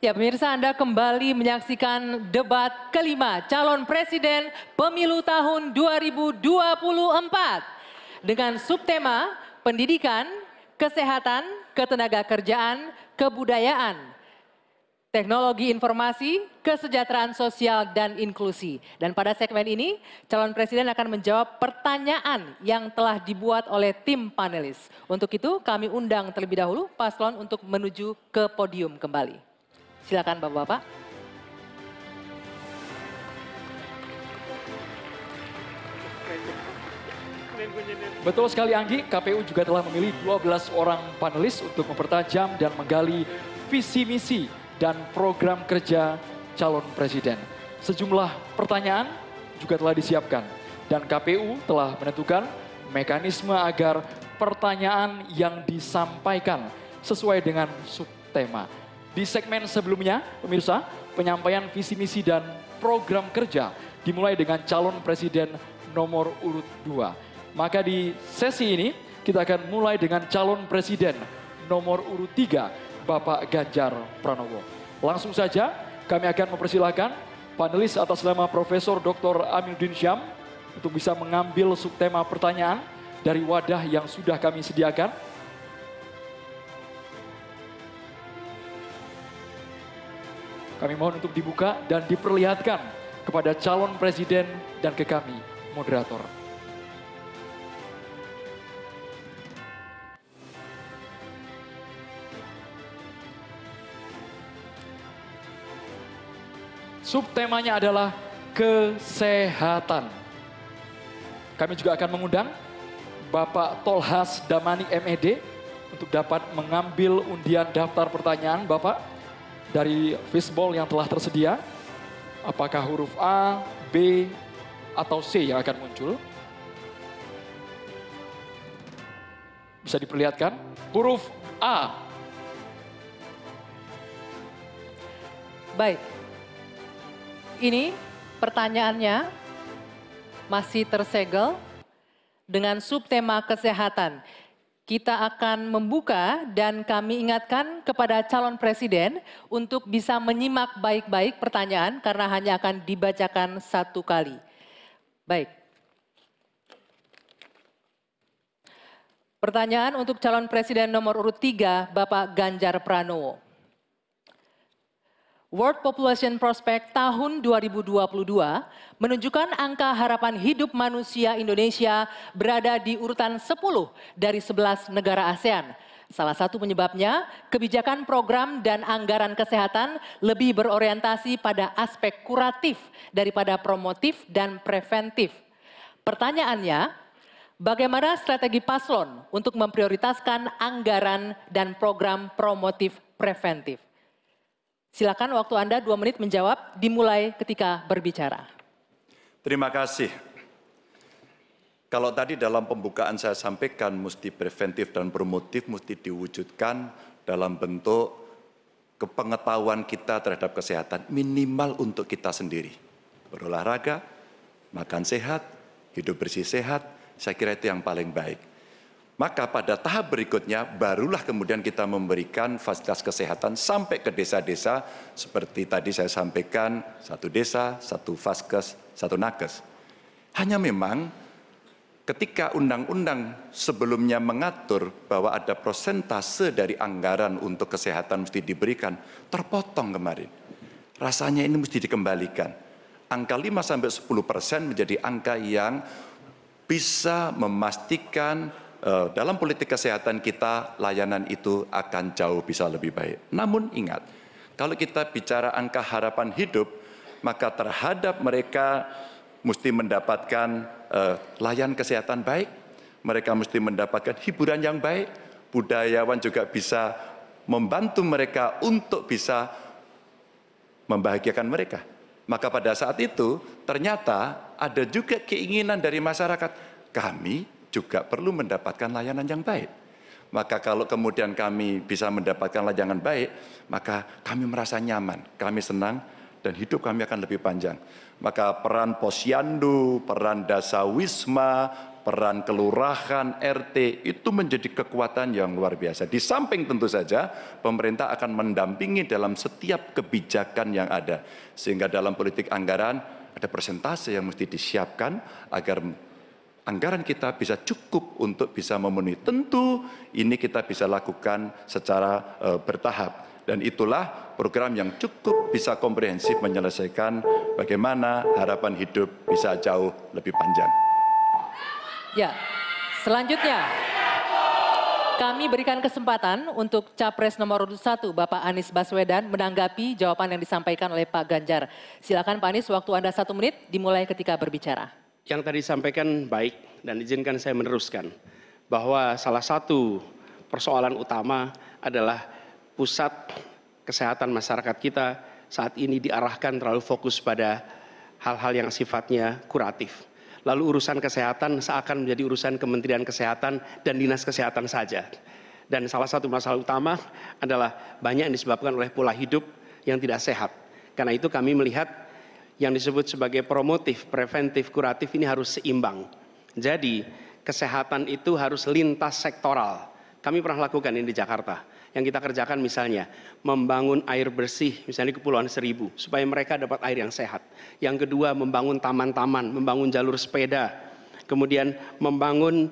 Ya pemirsa Anda kembali menyaksikan debat kelima calon presiden pemilu tahun 2024 dengan subtema pendidikan, kesehatan, ketenaga kerjaan, kebudayaan, teknologi informasi, kesejahteraan sosial, dan inklusi. Dan pada segmen ini, calon presiden akan menjawab pertanyaan yang telah dibuat oleh tim panelis. Untuk itu, kami undang terlebih dahulu paslon untuk menuju ke podium kembali. Silakan Bapak-bapak. Betul sekali Anggi, KPU juga telah memilih 12 orang panelis untuk mempertajam dan menggali visi misi dan program kerja calon presiden. Sejumlah pertanyaan juga telah disiapkan dan KPU telah menentukan mekanisme agar pertanyaan yang disampaikan sesuai dengan subtema. Di segmen sebelumnya, pemirsa, penyampaian visi misi dan program kerja dimulai dengan calon presiden nomor urut 2. Maka di sesi ini kita akan mulai dengan calon presiden nomor urut 3, Bapak Ganjar Pranowo. Langsung saja kami akan mempersilahkan panelis atas nama Profesor Dr. Aminuddin Syam untuk bisa mengambil subtema pertanyaan dari wadah yang sudah kami sediakan. Kami mohon untuk dibuka dan diperlihatkan kepada calon presiden dan ke kami, moderator. Subtemanya adalah kesehatan. Kami juga akan mengundang Bapak Tolhas Damani MED untuk dapat mengambil undian daftar pertanyaan Bapak dari fishball yang telah tersedia. Apakah huruf A, B, atau C yang akan muncul? Bisa diperlihatkan? Huruf A. Baik. Ini pertanyaannya masih tersegel dengan subtema kesehatan kita akan membuka dan kami ingatkan kepada calon presiden untuk bisa menyimak baik-baik pertanyaan karena hanya akan dibacakan satu kali. Baik. Pertanyaan untuk calon presiden nomor urut 3, Bapak Ganjar Pranowo. World Population Prospect tahun 2022 menunjukkan angka harapan hidup manusia Indonesia berada di urutan 10 dari 11 negara ASEAN. Salah satu penyebabnya, kebijakan program dan anggaran kesehatan lebih berorientasi pada aspek kuratif daripada promotif dan preventif. Pertanyaannya, bagaimana strategi paslon untuk memprioritaskan anggaran dan program promotif preventif? Silakan waktu Anda dua menit menjawab, dimulai ketika berbicara. Terima kasih. Kalau tadi dalam pembukaan saya sampaikan mesti preventif dan promotif mesti diwujudkan dalam bentuk kepengetahuan kita terhadap kesehatan minimal untuk kita sendiri. Berolahraga, makan sehat, hidup bersih sehat, saya kira itu yang paling baik. Maka pada tahap berikutnya barulah kemudian kita memberikan fasilitas kesehatan sampai ke desa-desa seperti tadi saya sampaikan satu desa, satu vaskes, satu nakes. Hanya memang ketika undang-undang sebelumnya mengatur bahwa ada prosentase dari anggaran untuk kesehatan mesti diberikan, terpotong kemarin. Rasanya ini mesti dikembalikan. Angka 5 sampai 10 persen menjadi angka yang bisa memastikan dalam politik kesehatan kita layanan itu akan jauh bisa lebih baik. Namun ingat, kalau kita bicara angka harapan hidup, maka terhadap mereka mesti mendapatkan uh, layanan kesehatan baik, mereka mesti mendapatkan hiburan yang baik, budayawan juga bisa membantu mereka untuk bisa membahagiakan mereka. Maka pada saat itu ternyata ada juga keinginan dari masyarakat, kami juga perlu mendapatkan layanan yang baik. Maka kalau kemudian kami bisa mendapatkan layanan baik, maka kami merasa nyaman, kami senang, dan hidup kami akan lebih panjang. Maka peran posyandu, peran dasa wisma, peran kelurahan, RT itu menjadi kekuatan yang luar biasa. Di samping tentu saja pemerintah akan mendampingi dalam setiap kebijakan yang ada. Sehingga dalam politik anggaran ada persentase yang mesti disiapkan agar anggaran kita bisa cukup untuk bisa memenuhi. Tentu ini kita bisa lakukan secara uh, bertahap. Dan itulah program yang cukup bisa komprehensif menyelesaikan bagaimana harapan hidup bisa jauh lebih panjang. Ya, selanjutnya kami berikan kesempatan untuk Capres nomor urut 1 Bapak Anies Baswedan menanggapi jawaban yang disampaikan oleh Pak Ganjar. Silakan Pak Anies, waktu Anda satu menit dimulai ketika berbicara. Yang tadi disampaikan baik dan izinkan saya meneruskan bahwa salah satu persoalan utama adalah pusat kesehatan masyarakat kita saat ini diarahkan terlalu fokus pada hal-hal yang sifatnya kuratif lalu urusan kesehatan seakan menjadi urusan Kementerian Kesehatan dan Dinas Kesehatan saja. Dan salah satu masalah utama adalah banyak yang disebabkan oleh pola hidup yang tidak sehat. Karena itu kami melihat yang disebut sebagai promotif, preventif, kuratif ini harus seimbang. Jadi kesehatan itu harus lintas sektoral. Kami pernah lakukan ini di Jakarta yang kita kerjakan misalnya membangun air bersih misalnya di Kepulauan Seribu supaya mereka dapat air yang sehat. Yang kedua membangun taman-taman, membangun jalur sepeda, kemudian membangun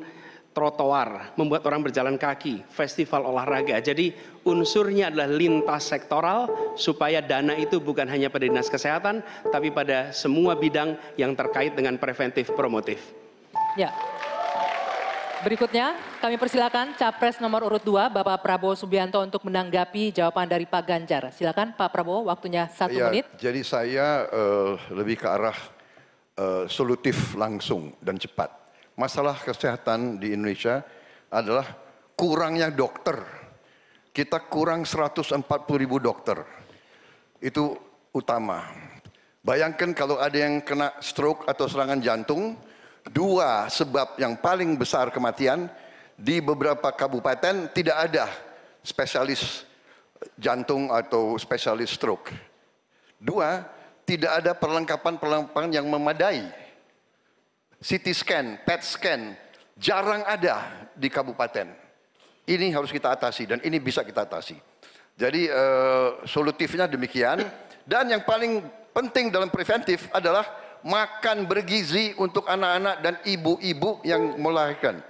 trotoar, membuat orang berjalan kaki, festival olahraga. Jadi unsurnya adalah lintas sektoral supaya dana itu bukan hanya pada dinas kesehatan, tapi pada semua bidang yang terkait dengan preventif promotif. Ya, Berikutnya kami persilakan Capres nomor urut 2 Bapak Prabowo Subianto untuk menanggapi jawaban dari Pak Ganjar. Silakan Pak Prabowo waktunya satu ya, menit. Jadi saya uh, lebih ke arah uh, solutif langsung dan cepat. Masalah kesehatan di Indonesia adalah kurangnya dokter. Kita kurang 140 ribu dokter. Itu utama. Bayangkan kalau ada yang kena stroke atau serangan jantung, dua sebab yang paling besar kematian di beberapa kabupaten tidak ada spesialis jantung atau spesialis stroke. Dua, tidak ada perlengkapan-perlengkapan yang memadai. CT scan, PET scan, jarang ada di kabupaten. Ini harus kita atasi dan ini bisa kita atasi. Jadi uh, solutifnya demikian. Dan yang paling penting dalam preventif adalah makan bergizi untuk anak-anak dan ibu-ibu yang melahirkan.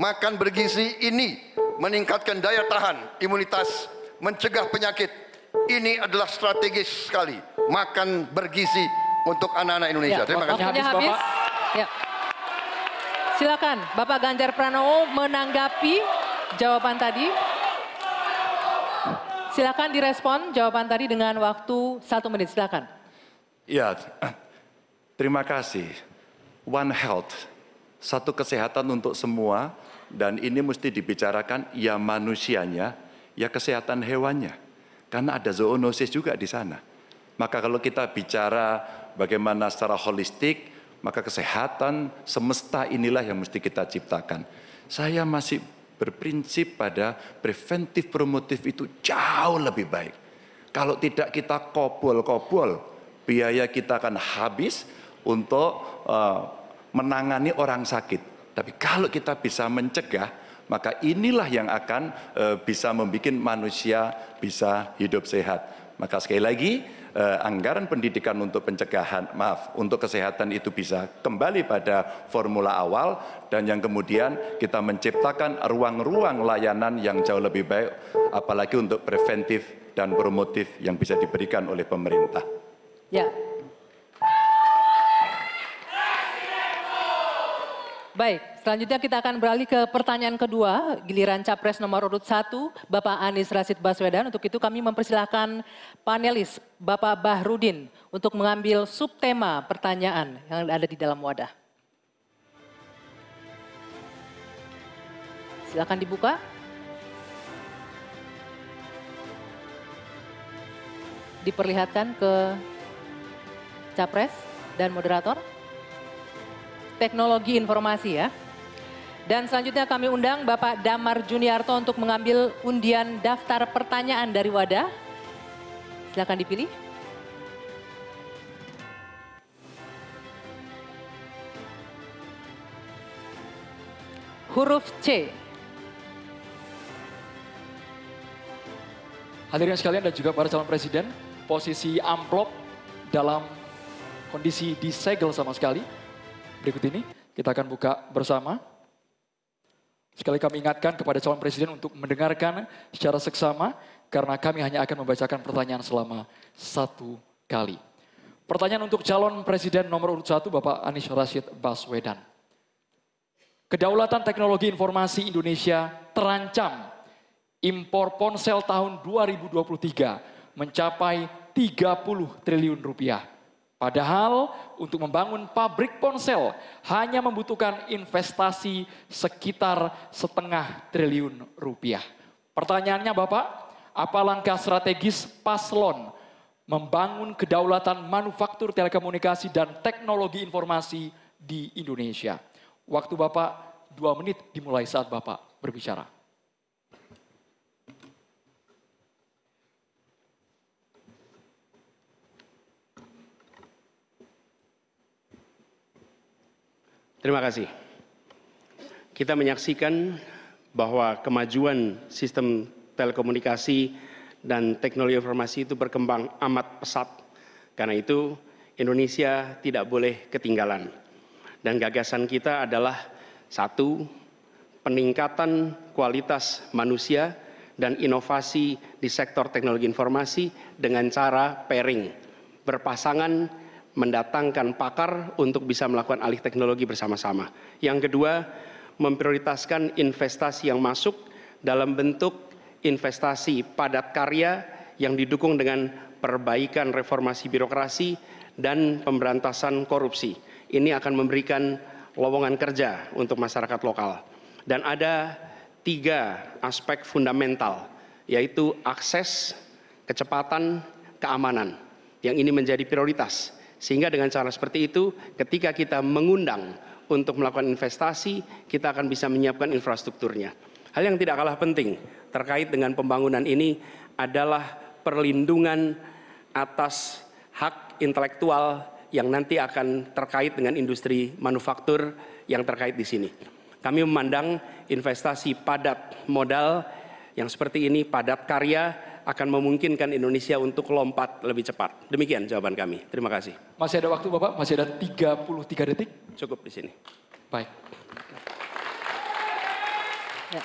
Makan bergizi ini meningkatkan daya tahan, imunitas, mencegah penyakit. Ini adalah strategis sekali. Makan bergizi untuk anak-anak Indonesia. Ya, Terima kasih. Habis, habis. Ya. Silakan Bapak Ganjar Pranowo menanggapi jawaban tadi. Silakan direspon jawaban tadi dengan waktu satu menit. Silakan. Ya, Terima kasih. One Health, satu kesehatan untuk semua, dan ini mesti dibicarakan ya manusianya, ya kesehatan hewannya. Karena ada zoonosis juga di sana. Maka kalau kita bicara bagaimana secara holistik, maka kesehatan semesta inilah yang mesti kita ciptakan. Saya masih berprinsip pada preventif promotif itu jauh lebih baik. Kalau tidak kita kobol-kobol, biaya kita akan habis, untuk uh, menangani orang sakit. Tapi kalau kita bisa mencegah, maka inilah yang akan uh, bisa membuat manusia bisa hidup sehat. Maka sekali lagi, uh, anggaran pendidikan untuk pencegahan, maaf, untuk kesehatan itu bisa kembali pada formula awal dan yang kemudian kita menciptakan ruang-ruang layanan yang jauh lebih baik, apalagi untuk preventif dan promotif yang bisa diberikan oleh pemerintah. Ya, Baik, selanjutnya kita akan beralih ke pertanyaan kedua, giliran Capres nomor urut 1, Bapak Anies Rashid Baswedan. Untuk itu kami mempersilahkan panelis Bapak Bahrudin untuk mengambil subtema pertanyaan yang ada di dalam wadah. Silakan dibuka. Diperlihatkan ke Capres dan moderator teknologi informasi ya. Dan selanjutnya kami undang Bapak Damar Juniarto untuk mengambil undian daftar pertanyaan dari wadah. Silakan dipilih. huruf C. Hadirin sekalian dan juga para calon presiden, posisi amplop dalam kondisi disegel sama sekali. Berikut ini kita akan buka bersama. Sekali kami ingatkan kepada calon presiden untuk mendengarkan secara seksama karena kami hanya akan membacakan pertanyaan selama satu kali. Pertanyaan untuk calon presiden nomor urut satu Bapak Anies Rashid Baswedan. Kedaulatan teknologi informasi Indonesia terancam impor ponsel tahun 2023 mencapai 30 triliun rupiah. Padahal untuk membangun pabrik ponsel hanya membutuhkan investasi sekitar setengah triliun rupiah. Pertanyaannya Bapak, apa langkah strategis paslon membangun kedaulatan manufaktur telekomunikasi dan teknologi informasi di Indonesia? Waktu Bapak dua menit dimulai saat Bapak berbicara. Terima kasih. Kita menyaksikan bahwa kemajuan sistem telekomunikasi dan teknologi informasi itu berkembang amat pesat. Karena itu Indonesia tidak boleh ketinggalan. Dan gagasan kita adalah satu, peningkatan kualitas manusia dan inovasi di sektor teknologi informasi dengan cara pairing, berpasangan mendatangkan pakar untuk bisa melakukan alih teknologi bersama-sama. Yang kedua, memprioritaskan investasi yang masuk dalam bentuk investasi padat karya yang didukung dengan perbaikan reformasi birokrasi dan pemberantasan korupsi. Ini akan memberikan lowongan kerja untuk masyarakat lokal. Dan ada tiga aspek fundamental, yaitu akses, kecepatan, keamanan. Yang ini menjadi prioritas sehingga dengan cara seperti itu, ketika kita mengundang untuk melakukan investasi, kita akan bisa menyiapkan infrastrukturnya. Hal yang tidak kalah penting terkait dengan pembangunan ini adalah perlindungan atas hak intelektual yang nanti akan terkait dengan industri manufaktur yang terkait di sini. Kami memandang investasi padat modal yang seperti ini, padat karya, akan memungkinkan Indonesia untuk lompat lebih cepat. Demikian jawaban kami. Terima kasih. Masih ada waktu Bapak? Masih ada 33 detik? Cukup di sini. Baik. Ya.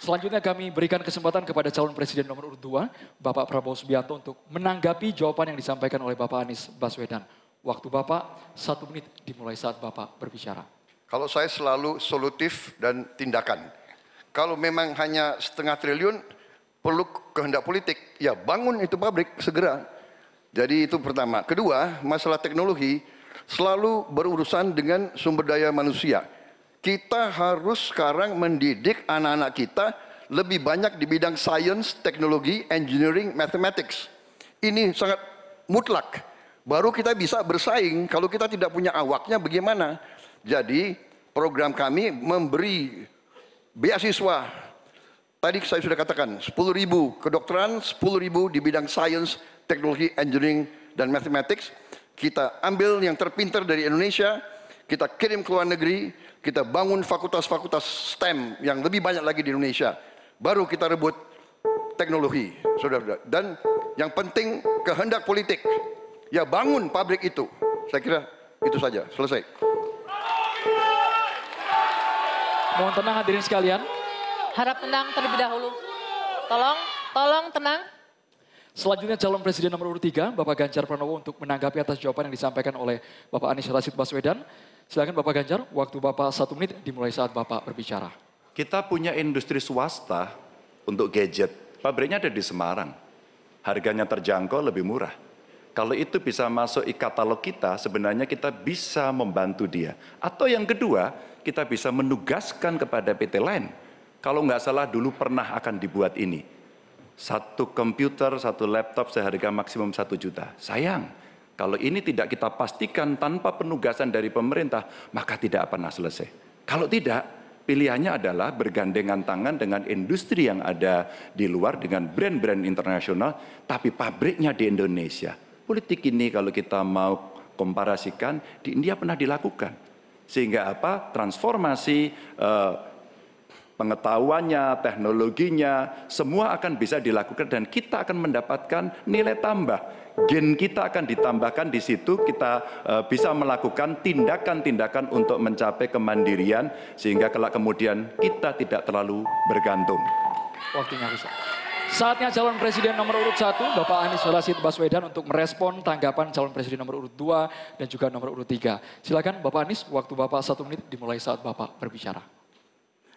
Selanjutnya kami berikan kesempatan kepada calon presiden nomor urut 2, Bapak Prabowo Subianto untuk menanggapi jawaban yang disampaikan oleh Bapak Anies Baswedan. Waktu Bapak satu menit dimulai saat Bapak berbicara. Kalau saya selalu solutif dan tindakan kalau memang hanya setengah triliun, perlu kehendak politik. Ya bangun itu pabrik segera. Jadi itu pertama. Kedua, masalah teknologi selalu berurusan dengan sumber daya manusia. Kita harus sekarang mendidik anak-anak kita lebih banyak di bidang science, teknologi, engineering, mathematics. Ini sangat mutlak. Baru kita bisa bersaing. Kalau kita tidak punya awaknya bagaimana? Jadi program kami memberi beasiswa. Tadi saya sudah katakan, 10 ribu kedokteran, 10 ribu di bidang science, teknologi, engineering, dan mathematics. Kita ambil yang terpintar dari Indonesia, kita kirim ke luar negeri, kita bangun fakultas-fakultas STEM yang lebih banyak lagi di Indonesia. Baru kita rebut teknologi, saudara-saudara. Dan yang penting kehendak politik. Ya bangun pabrik itu. Saya kira itu saja, selesai. Mohon tenang hadirin sekalian. Harap tenang terlebih dahulu. Tolong, tolong tenang. Selanjutnya calon presiden nomor urut 3, Bapak Ganjar Pranowo untuk menanggapi atas jawaban yang disampaikan oleh Bapak Anies Rashid Baswedan. Silakan Bapak Ganjar, waktu Bapak satu menit dimulai saat Bapak berbicara. Kita punya industri swasta untuk gadget. Pabriknya ada di Semarang. Harganya terjangkau lebih murah. Kalau itu bisa masuk e-katalog kita, sebenarnya kita bisa membantu dia. Atau yang kedua, kita bisa menugaskan kepada PT lain. Kalau nggak salah dulu pernah akan dibuat ini. Satu komputer, satu laptop seharga maksimum satu juta. Sayang, kalau ini tidak kita pastikan tanpa penugasan dari pemerintah, maka tidak pernah selesai. Kalau tidak, pilihannya adalah bergandengan tangan dengan industri yang ada di luar dengan brand-brand internasional, tapi pabriknya di Indonesia. Politik ini kalau kita mau komparasikan, di India pernah dilakukan Sehingga apa? Transformasi eh, pengetahuannya, teknologinya, semua akan bisa dilakukan dan kita akan mendapatkan nilai tambah. Gen kita akan ditambahkan di situ, kita uh, bisa melakukan tindakan-tindakan untuk mencapai kemandirian sehingga kelak kemudian kita tidak terlalu bergantung. Waktunya bisa. Saatnya calon presiden nomor urut satu, Bapak Anies Rashid Baswedan untuk merespon tanggapan calon presiden nomor urut dua dan juga nomor urut tiga. Silakan Bapak Anies, waktu Bapak satu menit dimulai saat Bapak berbicara.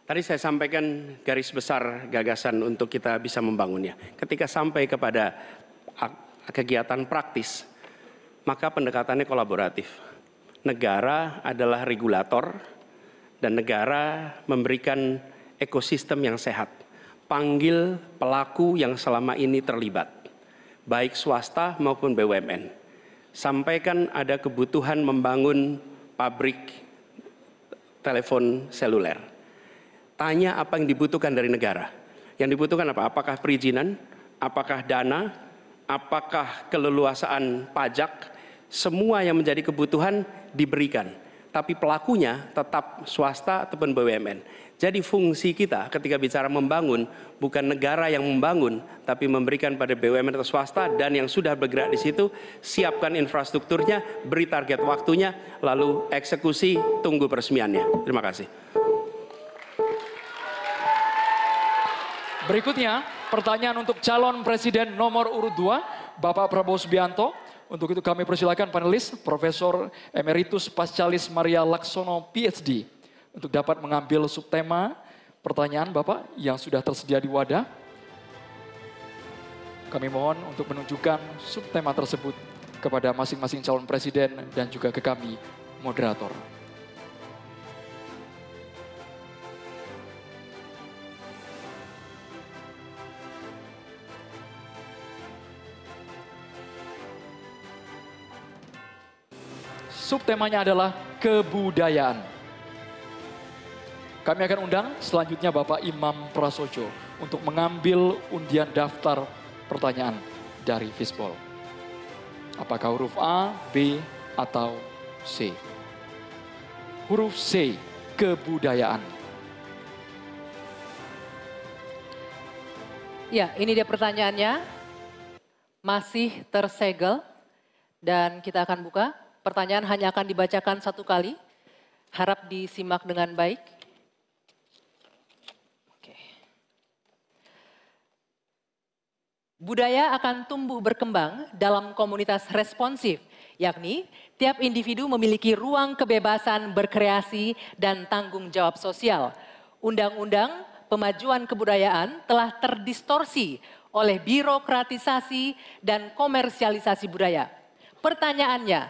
Tadi saya sampaikan garis besar gagasan untuk kita bisa membangunnya. Ketika sampai kepada kegiatan praktis, maka pendekatannya kolaboratif. Negara adalah regulator dan negara memberikan ekosistem yang sehat. Panggil pelaku yang selama ini terlibat, baik swasta maupun BUMN. Sampaikan ada kebutuhan membangun pabrik telepon seluler tanya apa yang dibutuhkan dari negara. Yang dibutuhkan apa? Apakah perizinan? Apakah dana? Apakah keleluasaan pajak? Semua yang menjadi kebutuhan diberikan. Tapi pelakunya tetap swasta ataupun BUMN. Jadi fungsi kita ketika bicara membangun bukan negara yang membangun, tapi memberikan pada BUMN atau swasta dan yang sudah bergerak di situ siapkan infrastrukturnya, beri target waktunya, lalu eksekusi, tunggu peresmiannya. Terima kasih. Berikutnya, pertanyaan untuk calon presiden nomor urut 2, Bapak Prabowo Subianto. Untuk itu kami persilakan panelis, Profesor Emeritus Pascalis Maria Laksono, PhD. Untuk dapat mengambil subtema pertanyaan Bapak yang sudah tersedia di wadah. Kami mohon untuk menunjukkan subtema tersebut kepada masing-masing calon presiden dan juga ke kami, moderator. Subtemanya adalah kebudayaan. Kami akan undang selanjutnya Bapak Imam Prasojo untuk mengambil undian daftar pertanyaan dari Fishball. Apakah huruf A, B, atau C? Huruf C, kebudayaan. Ya, ini dia pertanyaannya. Masih tersegel dan kita akan buka. Pertanyaan hanya akan dibacakan satu kali. Harap disimak dengan baik. Oke. Budaya akan tumbuh berkembang dalam komunitas responsif, yakni tiap individu memiliki ruang kebebasan berkreasi dan tanggung jawab sosial. Undang-undang pemajuan kebudayaan telah terdistorsi oleh birokratisasi dan komersialisasi budaya. Pertanyaannya,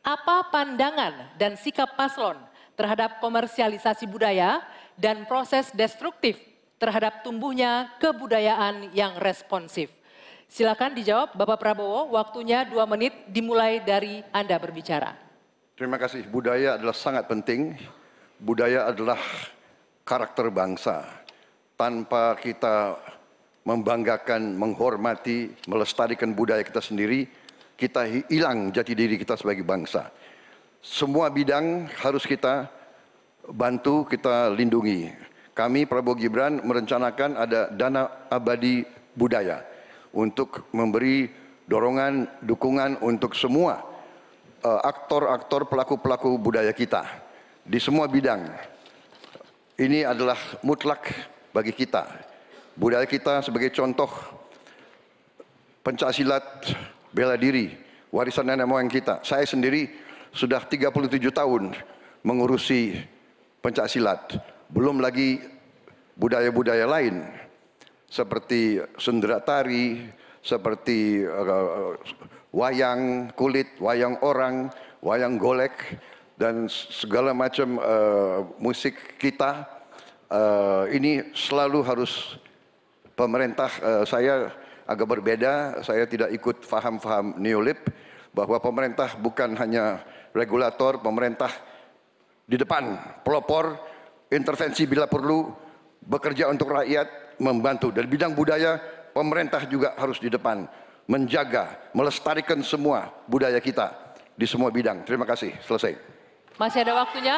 apa pandangan dan sikap paslon terhadap komersialisasi budaya dan proses destruktif terhadap tumbuhnya kebudayaan yang responsif? Silakan dijawab Bapak Prabowo, waktunya dua menit dimulai dari Anda berbicara. Terima kasih. Budaya adalah sangat penting. Budaya adalah karakter bangsa. Tanpa kita membanggakan, menghormati, melestarikan budaya kita sendiri, kita hilang jati diri kita sebagai bangsa. Semua bidang harus kita bantu, kita lindungi. Kami Prabowo Gibran merencanakan ada dana abadi budaya untuk memberi dorongan, dukungan untuk semua uh, aktor-aktor, pelaku-pelaku budaya kita di semua bidang. Ini adalah mutlak bagi kita. Budaya kita sebagai contoh pencak silat bela diri, warisan nenek moyang kita. Saya sendiri sudah 37 tahun mengurusi pencak silat. Belum lagi budaya-budaya lain seperti sendera tari, seperti uh, wayang kulit, wayang orang, wayang golek dan segala macam uh, musik kita uh, ini selalu harus pemerintah uh, saya agak berbeda. Saya tidak ikut faham-faham neolib bahwa pemerintah bukan hanya regulator, pemerintah di depan pelopor, intervensi bila perlu, bekerja untuk rakyat, membantu. Dan bidang budaya, pemerintah juga harus di depan, menjaga, melestarikan semua budaya kita di semua bidang. Terima kasih. Selesai. Masih ada waktunya?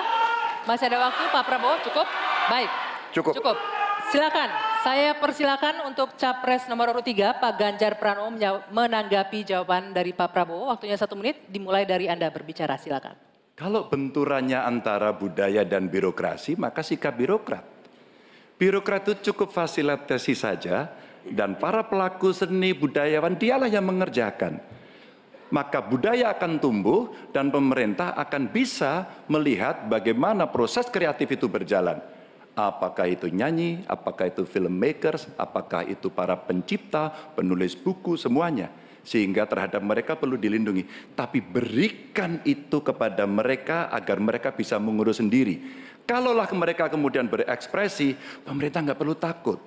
Masih ada waktu Pak Prabowo? Cukup? Baik. Cukup. Cukup. Silakan. Saya persilakan untuk capres nomor urut 3 Pak Ganjar Pranowo menanggapi jawaban dari Pak Prabowo. Waktunya satu menit dimulai dari Anda berbicara. Silakan. Kalau benturannya antara budaya dan birokrasi, maka sikap birokrat. Birokrat itu cukup fasilitasi saja dan para pelaku seni budayawan dialah yang mengerjakan. Maka budaya akan tumbuh dan pemerintah akan bisa melihat bagaimana proses kreatif itu berjalan. Apakah itu nyanyi, apakah itu filmmakers, apakah itu para pencipta, penulis buku, semuanya. Sehingga terhadap mereka perlu dilindungi. Tapi berikan itu kepada mereka agar mereka bisa mengurus sendiri. Kalaulah mereka kemudian berekspresi, pemerintah nggak perlu takut.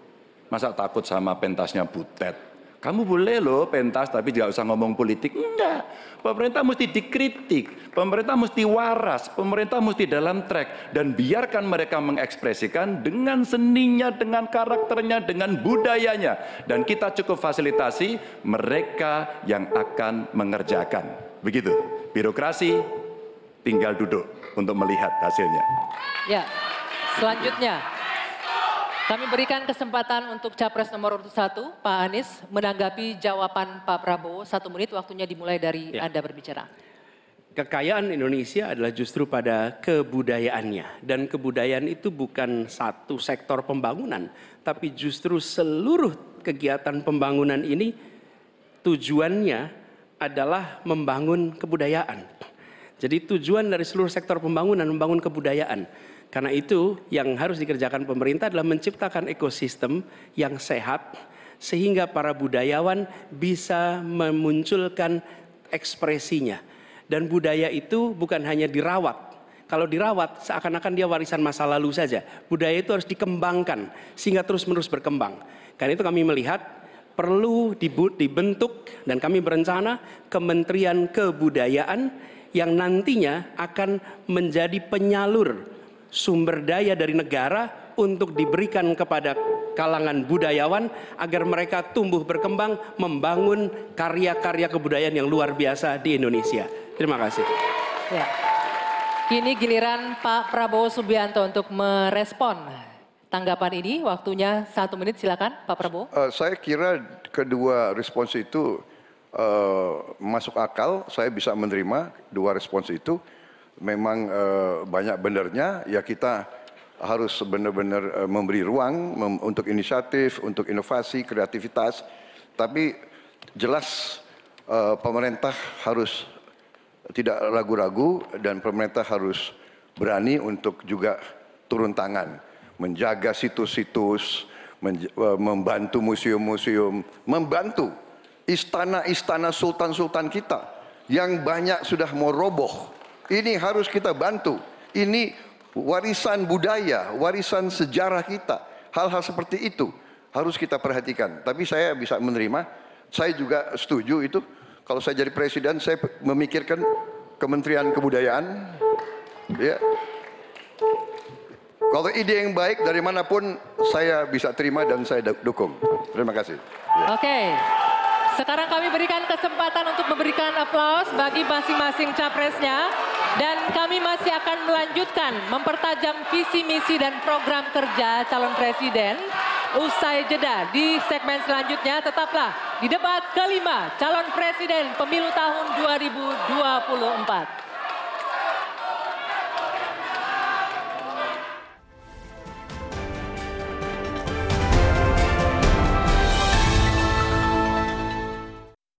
Masa takut sama pentasnya Butet? Kamu boleh loh pentas tapi tidak usah ngomong politik. Enggak. Pemerintah mesti dikritik. Pemerintah mesti waras. Pemerintah mesti dalam track. Dan biarkan mereka mengekspresikan dengan seninya, dengan karakternya, dengan budayanya. Dan kita cukup fasilitasi mereka yang akan mengerjakan. Begitu. Birokrasi tinggal duduk untuk melihat hasilnya. Ya. Selanjutnya kami berikan kesempatan untuk capres nomor urut satu, Pak Anies, menanggapi jawaban Pak Prabowo. Satu menit waktunya dimulai dari ya. Anda berbicara. Kekayaan Indonesia adalah justru pada kebudayaannya. Dan kebudayaan itu bukan satu sektor pembangunan. Tapi justru seluruh kegiatan pembangunan ini tujuannya adalah membangun kebudayaan. Jadi tujuan dari seluruh sektor pembangunan membangun kebudayaan. Karena itu yang harus dikerjakan pemerintah adalah menciptakan ekosistem yang sehat sehingga para budayawan bisa memunculkan ekspresinya. Dan budaya itu bukan hanya dirawat. Kalau dirawat seakan-akan dia warisan masa lalu saja. Budaya itu harus dikembangkan sehingga terus-menerus berkembang. Karena itu kami melihat perlu dibentuk dan kami berencana Kementerian Kebudayaan yang nantinya akan menjadi penyalur sumber daya dari negara untuk diberikan kepada kalangan budayawan agar mereka tumbuh berkembang membangun karya-karya kebudayaan yang luar biasa di Indonesia. Terima kasih. Ya. Kini giliran Pak Prabowo Subianto untuk merespon tanggapan ini. Waktunya satu menit silakan Pak Prabowo. Uh, saya kira kedua respons itu uh, masuk akal. Saya bisa menerima dua respons itu memang uh, banyak benernya ya kita harus benar-benar uh, memberi ruang mem untuk inisiatif, untuk inovasi, kreativitas. Tapi jelas uh, pemerintah harus tidak ragu-ragu dan pemerintah harus berani untuk juga turun tangan, menjaga situs-situs, membantu museum-museum, membantu istana-istana sultan-sultan kita yang banyak sudah mau roboh ini harus kita bantu. Ini warisan budaya, warisan sejarah kita. Hal-hal seperti itu harus kita perhatikan. Tapi saya bisa menerima, saya juga setuju itu. Kalau saya jadi presiden, saya memikirkan Kementerian Kebudayaan. Ya. Kalau ide yang baik dari mana pun saya bisa terima dan saya dukung. Terima kasih. Ya. Oke. Okay. Sekarang kami berikan kesempatan untuk memberikan aplaus bagi masing-masing capresnya. Dan kami masih akan melanjutkan mempertajam visi misi dan program kerja calon presiden. Usai jeda di segmen selanjutnya tetaplah di debat kelima calon presiden pemilu tahun 2024.